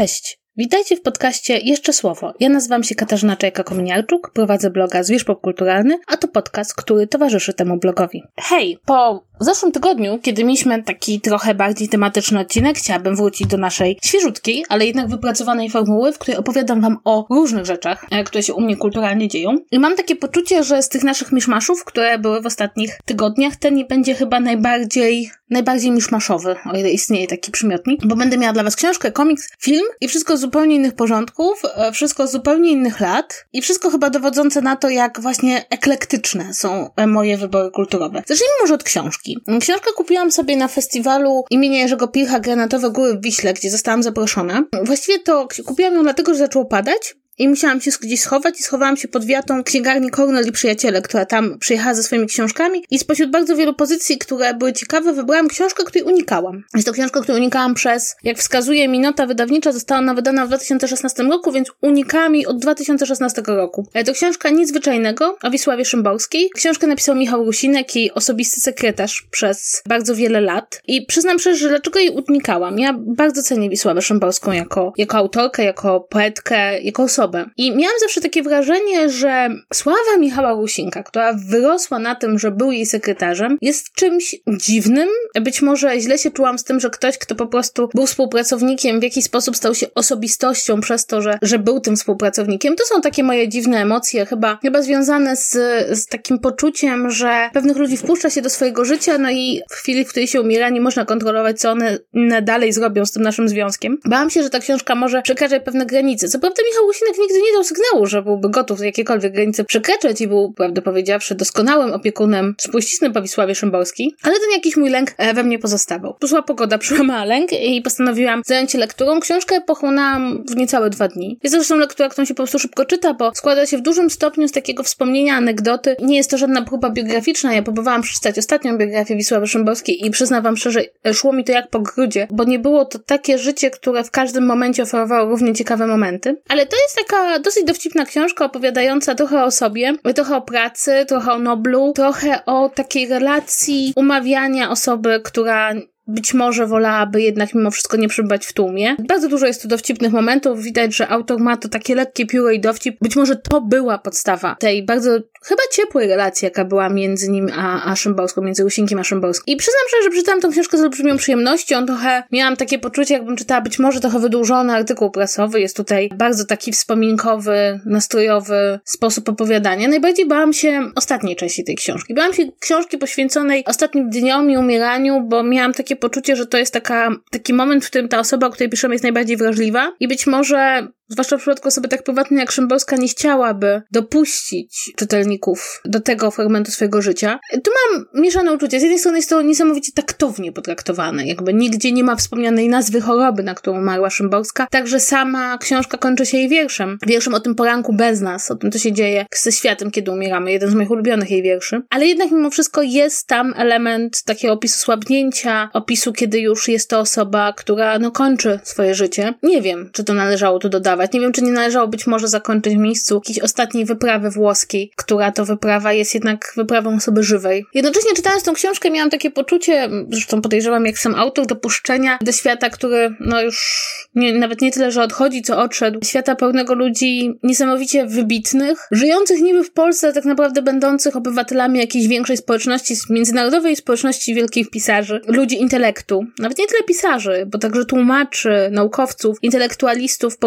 Cześć! Witajcie w podcaście Jeszcze Słowo. Ja nazywam się Katarzyna Czajka-Kominiarczuk, prowadzę bloga Zwierz Popkulturalny, a to podcast, który towarzyszy temu blogowi. Hej, po zeszłym tygodniu, kiedy mieliśmy taki trochę bardziej tematyczny odcinek, chciałabym wrócić do naszej świeżutkiej, ale jednak wypracowanej formuły, w której opowiadam wam o różnych rzeczach, e, które się u mnie kulturalnie dzieją. I mam takie poczucie, że z tych naszych miszmaszów, które były w ostatnich tygodniach, ten nie będzie chyba najbardziej najbardziej miszmaszowy, o ile istnieje taki przymiotnik, bo będę miała dla was książkę, komiks, film i wszystko z zupełnie innych porządków, e, wszystko z zupełnie innych lat i wszystko chyba dowodzące na to, jak właśnie eklektyczne są e, moje wybory kulturowe. Zacznijmy może od książki. Książkę kupiłam sobie na festiwalu imienia Jerzego Pilcha Granatowe Góry w Wiśle, gdzie zostałam zaproszona. Właściwie to kupiłam ją dlatego, że zaczęło padać i musiałam się gdzieś schować i schowałam się pod wiatą księgarni Cornell i Przyjaciele, która tam przyjechała ze swoimi książkami i spośród bardzo wielu pozycji, które były ciekawe, wybrałam książkę, której unikałam. Jest to książka, której unikałam przez, jak wskazuje mi nota wydawnicza, została ona wydana w 2016 roku, więc unikałam jej od 2016 roku. E, to książka nic zwyczajnego o Wisławie Szymborskiej. Książkę napisał Michał Rusinek, jej osobisty sekretarz przez bardzo wiele lat i przyznam szczerze, że dlaczego jej unikałam. Ja bardzo cenię Wisławę Szymborską jako, jako autorkę, jako poetkę, jako osobę osobę. I miałam zawsze takie wrażenie, że sława Michała Rusinka, która wyrosła na tym, że był jej sekretarzem, jest czymś dziwnym. Być może źle się czułam z tym, że ktoś, kto po prostu był współpracownikiem, w jakiś sposób stał się osobistością przez to, że, że był tym współpracownikiem. To są takie moje dziwne emocje, chyba, chyba związane z, z takim poczuciem, że pewnych ludzi wpuszcza się do swojego życia, no i w chwili, w której się umiera, nie można kontrolować, co one dalej zrobią z tym naszym związkiem. Bałam się, że ta książka może przekraczać pewne granice. Co prawda Michał Rusinek nigdy nie dał sygnału, że byłby gotów jakiekolwiek granice przekraczać i był, prawdę powiedziawszy, doskonałym opiekunem spuścizny po Wisławie Szymborskiej, ale ten jakiś mój lęk e, we mnie pozostawał. Przyszła pogoda, przełamała lęk i postanowiłam zająć się lekturą. Książkę pochłonęłam w niecałe dwa dni. Jest zresztą lektura, którą się po prostu szybko czyta, bo składa się w dużym stopniu z takiego wspomnienia, anegdoty. Nie jest to żadna próba biograficzna. Ja próbowałam przeczytać ostatnią biografię Wisławy Szymborskiej i przyznam wam szczerze, e, szło mi to jak po grudzie, bo nie było to takie życie, które w każdym momencie oferowało równie ciekawe momenty. Ale to jest taka dosyć dowcipna książka opowiadająca trochę o sobie, trochę o pracy, trochę o Noblu, trochę o takiej relacji umawiania osoby, która być może wolałaby jednak mimo wszystko nie przebywać w tłumie. Bardzo dużo jest tu dowcipnych momentów. Widać, że autor ma to takie lekkie pióro i dowcip. Być może to była podstawa tej bardzo chyba ciepłej relacji, jaka była między nim a, a Szymborską, między Usinkiem a Szymborską. I przyznam szczerze, że przeczytałam tą książkę z olbrzymią przyjemnością. Trochę miałam takie poczucie, jakbym czytała być może trochę wydłużony artykuł prasowy. Jest tutaj bardzo taki wspominkowy, nastrojowy sposób opowiadania. Najbardziej bałam się ostatniej części tej książki. Bałam się książki poświęconej ostatnim dniom i umieraniu, bo miałam takie poczucie, że to jest taka, taki moment, w którym ta osoba, o której piszemy, jest najbardziej wrażliwa i być może zwłaszcza w przypadku osoby tak prywatnej jak Szymborska, nie chciałaby dopuścić czytelników do tego fragmentu swojego życia. Tu mam mieszane uczucia. Z jednej strony jest to niesamowicie taktownie potraktowane, jakby nigdzie nie ma wspomnianej nazwy choroby, na którą umarła Szymborska, także sama książka kończy się jej wierszem. Wierszem o tym poranku bez nas, o tym, co się dzieje ze światem, kiedy umieramy. Jeden z moich ulubionych jej wierszy. Ale jednak mimo wszystko jest tam element takiego opisu słabnięcia, opisu, kiedy już jest to osoba, która no kończy swoje życie. Nie wiem, czy to należało tu dodawać nie wiem, czy nie należało być może zakończyć w miejscu jakiejś ostatniej wyprawy włoskiej, która to wyprawa jest jednak wyprawą osoby żywej. Jednocześnie czytając tą książkę miałam takie poczucie, zresztą podejrzewam jak sam autor, dopuszczenia do świata, który no już nie, nawet nie tyle, że odchodzi, co odszedł. Świata pełnego ludzi niesamowicie wybitnych, żyjących niby w Polsce, tak naprawdę będących obywatelami jakiejś większej społeczności, międzynarodowej społeczności wielkich pisarzy, ludzi intelektu. Nawet nie tyle pisarzy, bo także tłumaczy, naukowców, intelektualistów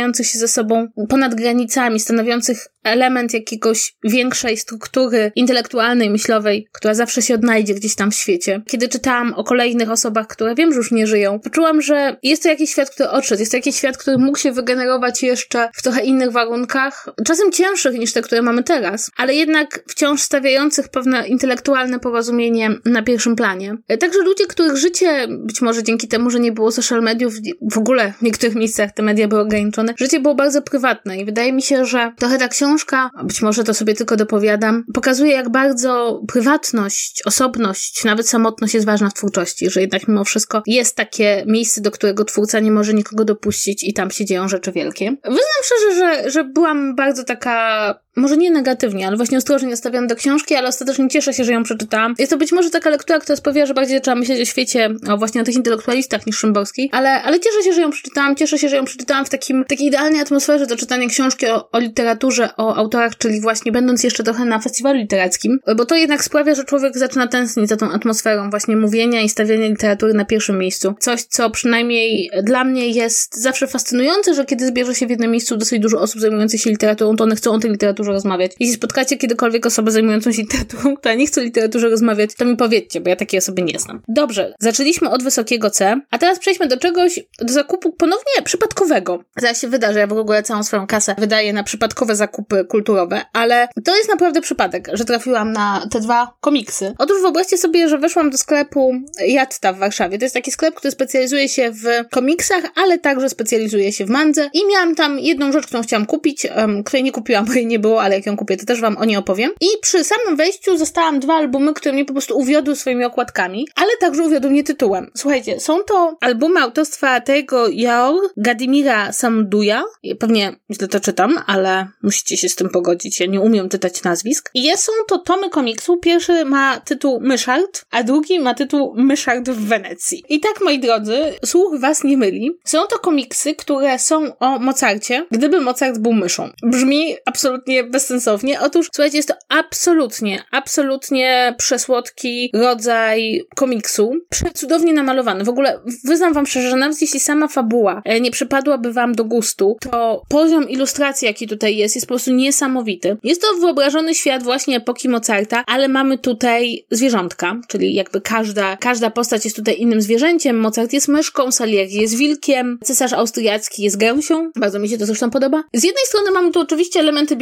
porozumiewających się ze sobą ponad granicami, stanowiących element jakiegoś większej struktury intelektualnej, myślowej, która zawsze się odnajdzie gdzieś tam w świecie. Kiedy czytałam o kolejnych osobach, które wiem, że już nie żyją, poczułam, że jest to jakiś świat, który odszedł, jest to jakiś świat, który mógł się wygenerować jeszcze w trochę innych warunkach, czasem cięższych niż te, które mamy teraz, ale jednak wciąż stawiających pewne intelektualne porozumienie na pierwszym planie. Także ludzie, których życie, być może dzięki temu, że nie było social mediów, w ogóle w niektórych miejscach te media były ograniczone, życie było bardzo prywatne i wydaje mi się, że trochę ta książka, być może to sobie tylko dopowiadam, pokazuje jak bardzo prywatność, osobność, nawet samotność jest ważna w twórczości, że jednak mimo wszystko jest takie miejsce, do którego twórca nie może nikogo dopuścić i tam się dzieją rzeczy wielkie. Wyznam szczerze, że, że byłam bardzo taka może nie negatywnie, ale właśnie ostrożnie nastawiony do książki, ale ostatecznie cieszę się, że ją przeczytałam. Jest to być może taka lektura, która sprawia, że bardziej trzeba myśleć o świecie, o właśnie o tych intelektualistach niż Szymborskiej, ale, ale cieszę się, że ją przeczytałam, cieszę się, że ją przeczytałam w takim, takiej idealnej atmosferze do czytania książki o, o literaturze, o autorach, czyli właśnie będąc jeszcze trochę na festiwalu literackim, bo to jednak sprawia, że człowiek zaczyna tęsknić za tą atmosferą właśnie mówienia i stawiania literatury na pierwszym miejscu. Coś, co przynajmniej dla mnie jest zawsze fascynujące, że kiedy zbierze się w jednym miejscu dosyć dużo osób zajmujących się literaturą, to one chcą o tej literaturze rozmawiać. Jeśli spotkacie kiedykolwiek osobę zajmującą się literaturą, która nie chce o literaturze rozmawiać, to mi powiedzcie, bo ja takiej osoby nie znam. Dobrze, zaczęliśmy od wysokiego C, a teraz przejdźmy do czegoś, do zakupu ponownie przypadkowego. Zaraz się wyda, że ja w ogóle całą swoją kasę wydaję na przypadkowe zakupy kulturowe, ale to jest naprawdę przypadek, że trafiłam na te dwa komiksy. Otóż wyobraźcie sobie, że weszłam do sklepu Jatta w Warszawie. To jest taki sklep, który specjalizuje się w komiksach, ale także specjalizuje się w mandze i miałam tam jedną rzecz, którą chciałam kupić, um, której nie kupiłam, bo jej nie było, ale jak ją kupię, to też wam o niej opowiem. I przy samym wejściu zostałam dwa albumy, które mnie po prostu uwiodły swoimi okładkami, ale także uwiodły mnie tytułem. Słuchajcie, są to albumy autorstwa tego Yaor Gadimira Samduja. Pewnie źle to czytam, ale musicie się z tym pogodzić. Ja nie umiem czytać nazwisk. I są to tomy komiksu. Pierwszy ma tytuł Myszard, a drugi ma tytuł Myszard w Wenecji. I tak, moi drodzy, słuch was nie myli. Są to komiksy, które są o Mozarcie, gdyby Mozart był myszą. Brzmi absolutnie bezsensownie. Otóż, słuchajcie, jest to absolutnie, absolutnie przesłodki rodzaj komiksu. Przecudownie namalowany. W ogóle wyznam wam szczerze, że nawet jeśli sama fabuła e, nie przypadłaby wam do gustu, to poziom ilustracji, jaki tutaj jest, jest po prostu niesamowity. Jest to wyobrażony świat właśnie epoki Mozarta, ale mamy tutaj zwierzątka, czyli jakby każda, każda postać jest tutaj innym zwierzęciem. Mozart jest myszką, Salieri jest wilkiem, cesarz austriacki jest gęsią. Bardzo mi się to zresztą podoba. Z jednej strony mamy tu oczywiście elementy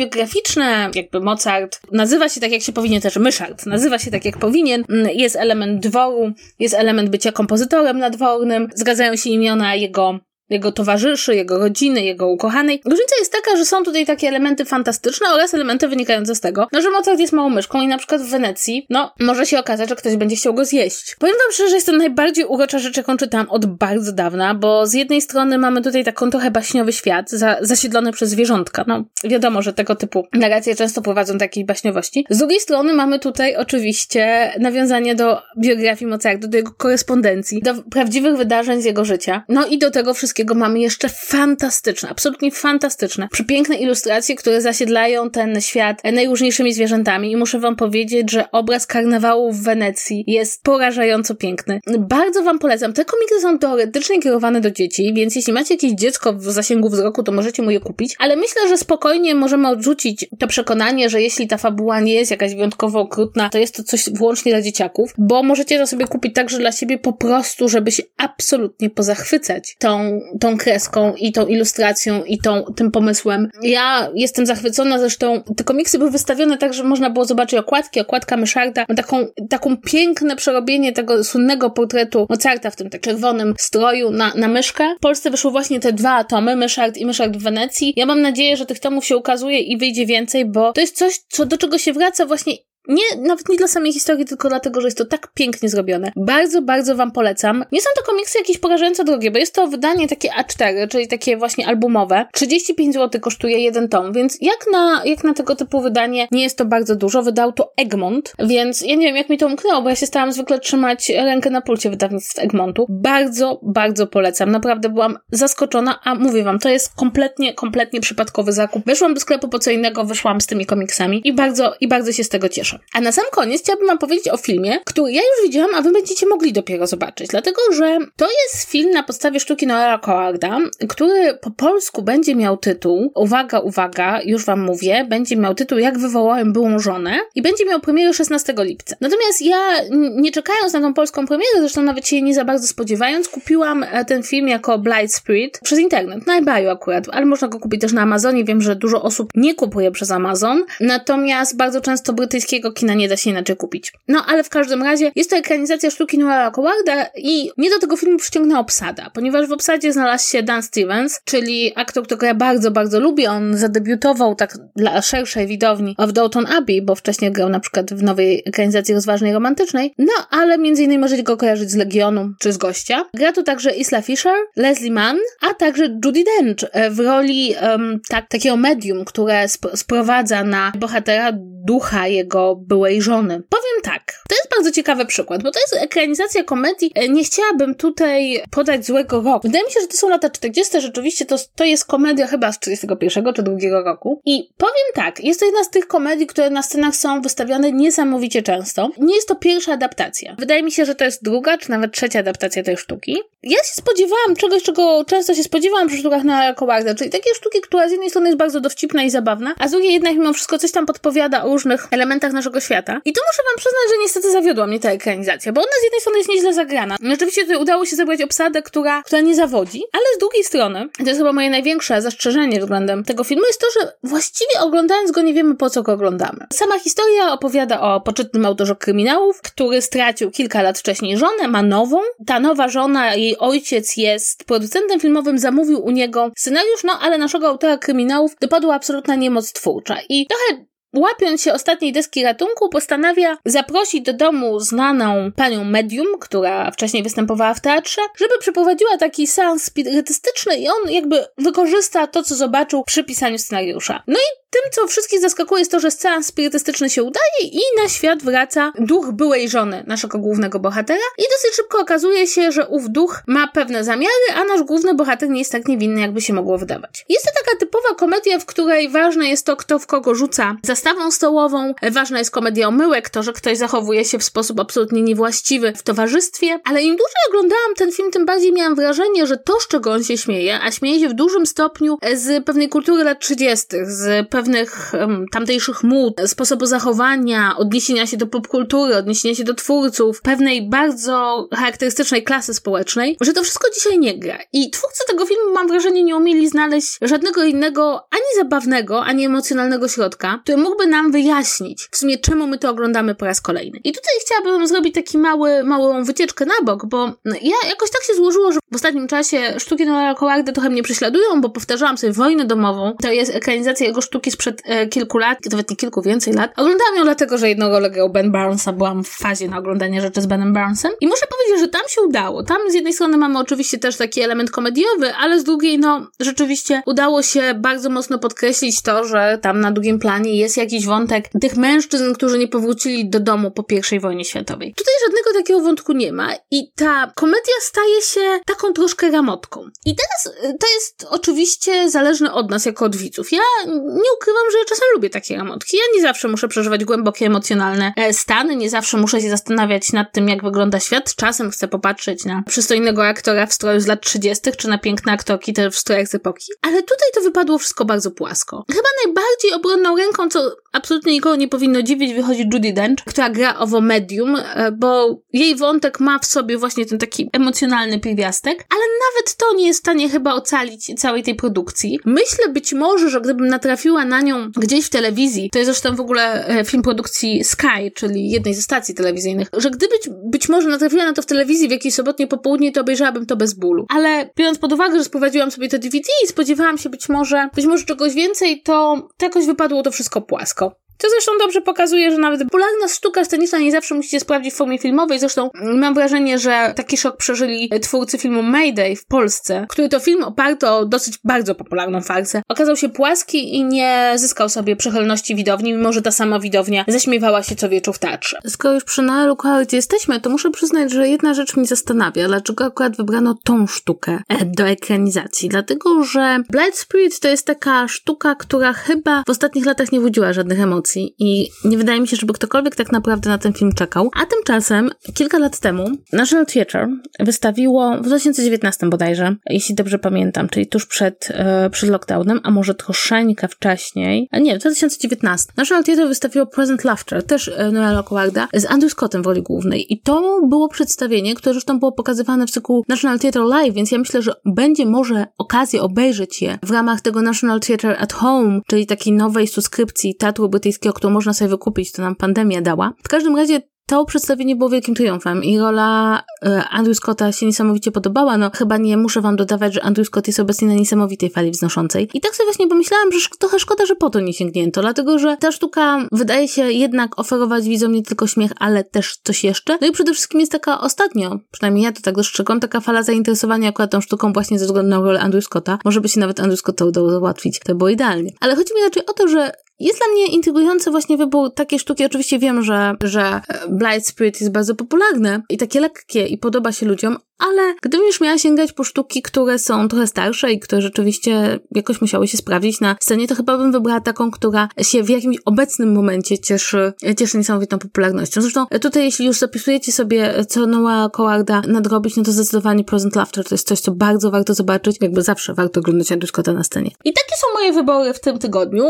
jakby Mozart nazywa się tak, jak się powinien, też Myszart nazywa się tak, jak powinien. Jest element dworu, jest element bycia kompozytorem nadwornym, zgadzają się imiona jego jego towarzyszy, jego rodziny, jego ukochanej. Różnica jest taka, że są tutaj takie elementy fantastyczne oraz elementy wynikające z tego, no, że Mozart jest małą myszką i na przykład w Wenecji, no, może się okazać, że ktoś będzie chciał go zjeść. Powiem wam szczerze, że jest to najbardziej urocza rzecz, jaką czytałam od bardzo dawna, bo z jednej strony mamy tutaj taką trochę baśniowy świat, za, zasiedlony przez zwierzątka. No, wiadomo, że tego typu narracje często prowadzą do takiej baśniowości. Z drugiej strony mamy tutaj oczywiście nawiązanie do biografii Mozarta, do jego korespondencji, do prawdziwych wydarzeń z jego życia, no i do tego wszystkiego wszystkiego mamy jeszcze fantastyczne, absolutnie fantastyczne, przepiękne ilustracje, które zasiedlają ten świat najróżniejszymi zwierzętami i muszę wam powiedzieć, że obraz karnawału w Wenecji jest porażająco piękny. Bardzo wam polecam. Te komiksy są teoretycznie kierowane do dzieci, więc jeśli macie jakieś dziecko w zasięgu wzroku, to możecie mu je kupić, ale myślę, że spokojnie możemy odrzucić to przekonanie, że jeśli ta fabuła nie jest jakaś wyjątkowo okrutna, to jest to coś wyłącznie dla dzieciaków, bo możecie to sobie kupić także dla siebie po prostu, żeby się absolutnie pozachwycać tą, tą kreską i tą ilustracją i tą, tym pomysłem. Ja jestem zachwycona, zresztą te komiksy były wystawione tak, że można było zobaczyć okładki, okładka Myszarda, ma taką, taką piękne przerobienie tego słynnego portretu Mozarta w tym tak czerwonym stroju na, na myszkę. W Polsce wyszły właśnie te dwa tomy, Myszard i Myszard w Wenecji. Ja mam nadzieję, że tych tomów się ukazuje i wyjdzie więcej, bo to jest coś, co, do czego się wraca właśnie nie, nawet nie dla samej historii, tylko dlatego, że jest to tak pięknie zrobione. Bardzo, bardzo wam polecam. Nie są to komiksy jakieś porażająco drogie, bo jest to wydanie takie A4, czyli takie właśnie albumowe. 35 zł kosztuje jeden tom, więc jak na, jak na tego typu wydanie nie jest to bardzo dużo. Wydał to Egmont, więc ja nie wiem, jak mi to umknęło, bo ja się starałam zwykle trzymać rękę na pulcie wydawnictw Egmontu. Bardzo, bardzo polecam. Naprawdę byłam zaskoczona, a mówię wam, to jest kompletnie, kompletnie przypadkowy zakup. Weszłam do sklepu po co innego, wyszłam z tymi komiksami i bardzo, i bardzo się z tego cieszę. A na sam koniec chciałabym wam powiedzieć o filmie, który ja już widziałam, a wy będziecie mogli dopiero zobaczyć, dlatego że to jest film na podstawie sztuki Noela Cowarda, który po polsku będzie miał tytuł, uwaga, uwaga, już wam mówię, będzie miał tytuł Jak wywołałem byłą żonę i będzie miał premierę 16 lipca. Natomiast ja, nie czekając na tą polską premierę, zresztą nawet się nie za bardzo spodziewając, kupiłam e, ten film jako Blight Spirit przez internet, na eBayu akurat, ale można go kupić też na Amazonie, wiem, że dużo osób nie kupuje przez Amazon, natomiast bardzo często brytyjskiego polskiego kina nie da się inaczej kupić. No ale w każdym razie jest to ekranizacja sztuki Noela Cowarda i mnie do tego filmu przyciągnęła obsada, ponieważ w obsadzie znalazł się Dan Stevens, czyli aktor, którego ja bardzo, bardzo lubię. On zadebiutował tak dla szerszej widowni w Downton Abbey, bo wcześniej grał na przykład w nowej ekranizacji rozważnej romantycznej, no ale między innymi możecie go kojarzyć z Legionu czy z Gościa. Gra tu także Isla Fisher, Leslie Mann, a także Judy Dench e, w roli um, tak, takiego medium, które sp- sprowadza na bohatera ducha jego byłej żony. Powiem tak, to jest bardzo ciekawy przykład, bo to jest ekranizacja komedii. E, nie chciałabym tutaj podać złego roku. Wydaje mi się, że to są lata 40. Rzeczywiście to, to jest komedia chyba z 41 czy 2 roku. I powiem tak, jest to jedna z tych komedii, które na scenach są wystawiane niesamowicie często. Nie jest to pierwsza adaptacja. Wydaje mi się, że to jest druga, czy nawet trzecia adaptacja tej sztuki. Ja się spodziewałam czegoś, czego często się spodziewałam przy sztukach na Cowarda, czyli takie sztuki, która z jednej strony jest bardzo dowcipna i zabawna, a z drugiej jednak mimo wszystko coś tam podpowiada o różnych elementach naszego świata. I tu muszę wam przyznać, że niestety zawiodła mnie ta ekranizacja, bo ona z jednej strony jest nieźle zagrana. Rzeczywiście tutaj udało się zebrać obsadę, która, która nie zawodzi, ale z drugiej strony, to jest chyba moje największe zastrzeżenie względem tego filmu, jest to, że właściwie oglądając go nie wiemy po co go oglądamy. Sama historia opowiada o poczytnym autorze kryminałów, który stracił kilka lat wcześniej żonę, ma nową. Ta nowa żona, jej ojciec jest producentem filmowym, zamówił u niego scenariusz, no ale naszego autora kryminałów dopadła absolutna niemoc twórcza. I trochę Łapiąc się ostatniej deski ratunku, postanawia zaprosić do domu znaną panią medium, która wcześniej występowała w teatrze, żeby przeprowadziła taki seans spirytystyczny i on jakby wykorzysta to, co zobaczył przy pisaniu scenariusza. No i tym, co wszystkich zaskakuje, jest to, że seans spirytystyczny się udaje i na świat wraca duch byłej żony naszego głównego bohatera i dosyć szybko okazuje się, że ów duch ma pewne zamiary, a nasz główny bohater nie jest tak niewinny, jakby się mogło wydawać. Jest to taka typowa komedia, w której ważne jest to, kto w kogo rzuca zastawą stołową, ważna jest komedia omyłek, to, że ktoś zachowuje się w sposób absolutnie niewłaściwy w towarzystwie, ale im dłużej oglądałam ten film, tym bardziej miałam wrażenie, że to, z czego on się śmieje, a śmieje się w dużym stopniu z pewnej kultury lat 30., z pewnych tamtejszych mód, sposobu zachowania, odniesienia się do popkultury, odniesienia się do twórców, pewnej bardzo charakterystycznej klasy społecznej, że to wszystko dzisiaj nie gra. I twórcy tego filmu, mam wrażenie, nie umieli znaleźć żadnego innego, ani zabawnego, ani emocjonalnego środka, który mógłby nam wyjaśnić w sumie, czemu my to oglądamy po raz kolejny. I tutaj chciałabym zrobić taki mały, małą wycieczkę na bok, bo ja jakoś tak się złożyło, że w ostatnim czasie sztuki Noela Cowarda trochę mnie prześladują, bo powtarzałam sobie Wojnę domową. To jest ekranizacja jego sztuki sprzed e, kilku lat, nawet nie kilku, więcej lat. Oglądałam ją dlatego, że jednego grał Ben Barnesa, byłam w fazie na oglądanie rzeczy z Benem Barnesem i muszę powiedzieć, że tam się udało. Tam z jednej strony mamy oczywiście też taki element komediowy, ale z drugiej, no, rzeczywiście udało się bardzo mocno podkreślić to, że tam na drugim planie jest jakiś wątek tych mężczyzn, którzy nie powrócili do domu po I wojnie światowej. Tutaj żadnego takiego wątku nie ma i ta komedia staje się taką troszkę ramotką. I teraz y, to jest oczywiście zależne od nas jako od widzów. Ja nie ukrywam, że czasem lubię takie ramotki. Ja nie zawsze muszę przeżywać głębokie emocjonalne e, stany, nie zawsze muszę się zastanawiać nad tym, jak wygląda świat. Czasem chcę popatrzeć na przystojnego aktora w stroju z lat 30., czy na piękne aktorki też w strojach z epoki. Ale tutaj to wypadło wszystko bardzo płasko. Chyba najbardziej obronną ręką, co absolutnie nikogo nie powinno dziwić, wychodzi Judy Dench, która gra owo medium, e, bo jej wątek ma w sobie właśnie ten taki emocjonalny pierwiastek, ale nawet to nie jest w stanie chyba ocalić całej tej produkcji. Myślę być może, że gdybym natrafiła na nią gdzieś w telewizji, to jest zresztą w ogóle e, film produkcji Sky, czyli jednej ze stacji telewizyjnych, że gdyby być może natrafiła na to w telewizji w jakiejś sobotnie popołudnie, to obejrzałabym to bez bólu. Ale biorąc pod uwagę, że sprowadziłam sobie to DVD i spodziewałam się być może, być może czegoś więcej, to, to jakoś wypadło to wszystko płasko. To zresztą dobrze pokazuje, że nawet popularna sztuka sceniczna nie zawsze musi się sprawdzić w formie filmowej. Zresztą mam wrażenie, że taki szok przeżyli twórcy filmu Mayday w Polsce, który to film oparty o dosyć bardzo popularną farsę. Okazał się płaski i nie zyskał sobie przychylności widowni, mimo że ta sama widownia zaśmiewała się co wieczór w teatrze. Skoro już przy Noelu gdzie jesteśmy, to muszę przyznać, że jedna rzecz mnie zastanawia, dlaczego akurat wybrano tą sztukę e, do ekranizacji. Dlatego, że Blind Spirit to jest taka sztuka, która chyba w ostatnich latach nie budziła żadnych emocji i nie wydaje mi się, żeby ktokolwiek tak naprawdę na ten film czekał. A tymczasem, kilka lat temu, National Theatre wystawiło w 2019 bodajże, jeśli dobrze pamiętam, czyli tuż przed, e, przed lockdownem, a może troszeczkę wcześniej, nie, w 2019, National Theatre wystawiło Present Laughter, też e, Noela Cowarda, z Andrew Scottem w roli głównej. I to było przedstawienie, które zresztą było pokazywane w cyklu National Theatre Live, więc ja myślę, że będzie może okazja obejrzeć je w ramach tego National Theatre at Home, czyli takiej nowej subskrypcji teatru brytyjskiego amerykańskiego, którą można sobie wykupić, to nam pandemia dała. W każdym razie to przedstawienie było wielkim triumfem i rola e, Andrew Scotta się niesamowicie podobała. No chyba nie muszę wam dodawać, że Andrew Scott jest obecnie na niesamowitej fali wznoszącej. I tak sobie właśnie pomyślałam, że trochę szkoda, że po to nie sięgnięto, dlatego że ta sztuka wydaje się jednak oferować widzom nie tylko śmiech, ale też coś jeszcze. No i przede wszystkim jest taka ostatnio, przynajmniej ja to tak dostrzegam, taka fala zainteresowania akurat tą sztuką właśnie ze względu na rolę Andrew Scotta. Może by się nawet Andrew Scotta udało załatwić. To było idealnie. Ale chodzi mi raczej o to, że jest dla mnie intrygujący właśnie wybór takiej sztuki. Oczywiście wiem, że, że Blight Spirit jest bardzo popularne i takie lekkie i podoba się ludziom, ale gdybym już miała sięgać po sztuki, które są trochę starsze i które rzeczywiście jakoś musiały się sprawdzić na scenie, to chyba bym wybrała taką, która się w jakimś obecnym momencie cieszy, cieszy niesamowitą popularnością. Zresztą tutaj, jeśli już zapisujecie sobie, co Noah Cowarda nadrobić, no to zdecydowanie Present Laughter to jest coś, co bardzo warto zobaczyć. Jakby zawsze warto oglądać Andrew Scotta na scenie. I takie są moje wybory w tym tygodniu.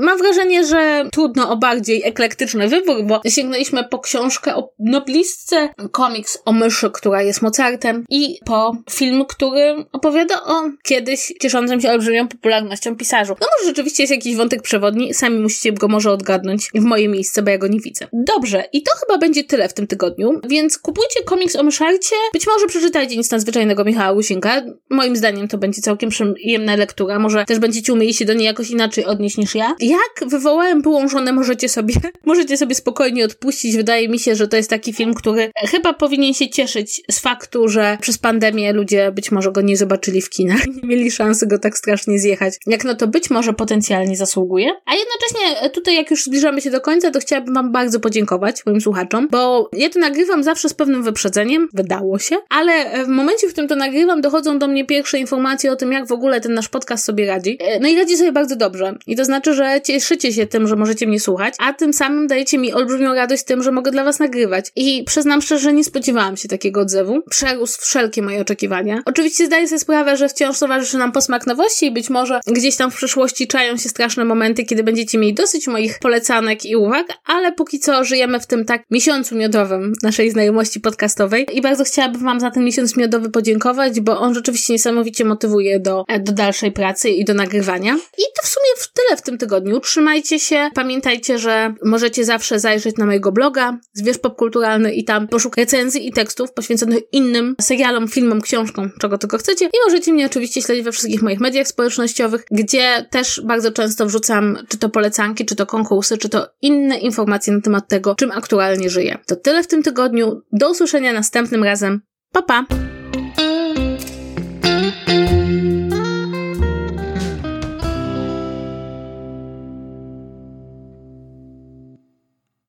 Mam wrażenie, że trudno o bardziej eklektyczny wybór, bo sięgnęliśmy po książkę o noblistce, komiks o myszy, która jest mocarna, i po film, który opowiada o kiedyś cieszącym się olbrzymią popularnością pisarzu. No może rzeczywiście jest jakiś wątek przewodni, sami musicie go może odgadnąć w moje miejsce, bo ja go nie widzę. Dobrze, i to chyba będzie tyle w tym tygodniu, więc kupujcie komiks o myszarcie, być może przeczytajcie nic nadzwyczajnego Michała Łusinka, moim zdaniem to będzie całkiem przyjemna lektura, może też będziecie umieli się do niej jakoś inaczej odnieść niż ja. Jak wywołałem byłą żonę, możecie sobie, możecie sobie spokojnie odpuścić, wydaje mi się, że to jest taki film, który chyba powinien się cieszyć z faktu, że przez pandemię ludzie być może go nie zobaczyli w kinach, nie mieli szansy go tak strasznie zjechać, jak no to być może potencjalnie zasługuje. A jednocześnie tutaj, jak już zbliżamy się do końca, to chciałabym Wam bardzo podziękować moim słuchaczom, bo ja to nagrywam zawsze z pewnym wyprzedzeniem, wydało się, ale w momencie, w którym to nagrywam, dochodzą do mnie pierwsze informacje o tym, jak w ogóle ten nasz podcast sobie radzi. E, no i radzi sobie bardzo dobrze. I to znaczy, że cieszycie się tym, że możecie mnie słuchać, a tym samym dajecie mi olbrzymią radość tym, że mogę dla Was nagrywać. I przyznam szczerze, że nie spodziewałam się takiego odzewu. Prze przerósł wszelkie moje oczekiwania. Oczywiście zdaję sobie sprawę, że wciąż towarzyszy nam posmak nowości i być może gdzieś tam w przyszłości czają się straszne momenty, kiedy będziecie mieli dosyć moich polecanek i uwag, ale póki co żyjemy w tym tak miesiącu miodowym naszej znajomości podcastowej i bardzo chciałabym Wam za ten miesiąc miodowy podziękować, bo on rzeczywiście niesamowicie motywuje do, do dalszej pracy i do nagrywania. I to w sumie w tyle w tym tygodniu. Trzymajcie się, pamiętajcie, że możecie zawsze zajrzeć na mojego bloga Zwierz Popkulturalny i tam poszukać recenzji i tekstów poświęconych innym serialom, filmom, książkom, czego tylko chcecie. I możecie mnie oczywiście śledzić we wszystkich moich mediach społecznościowych, gdzie też bardzo często wrzucam czy to polecanki, czy to konkursy, czy to inne informacje na temat tego, czym aktualnie żyję. To tyle w tym tygodniu. Do usłyszenia następnym razem. Pa pa!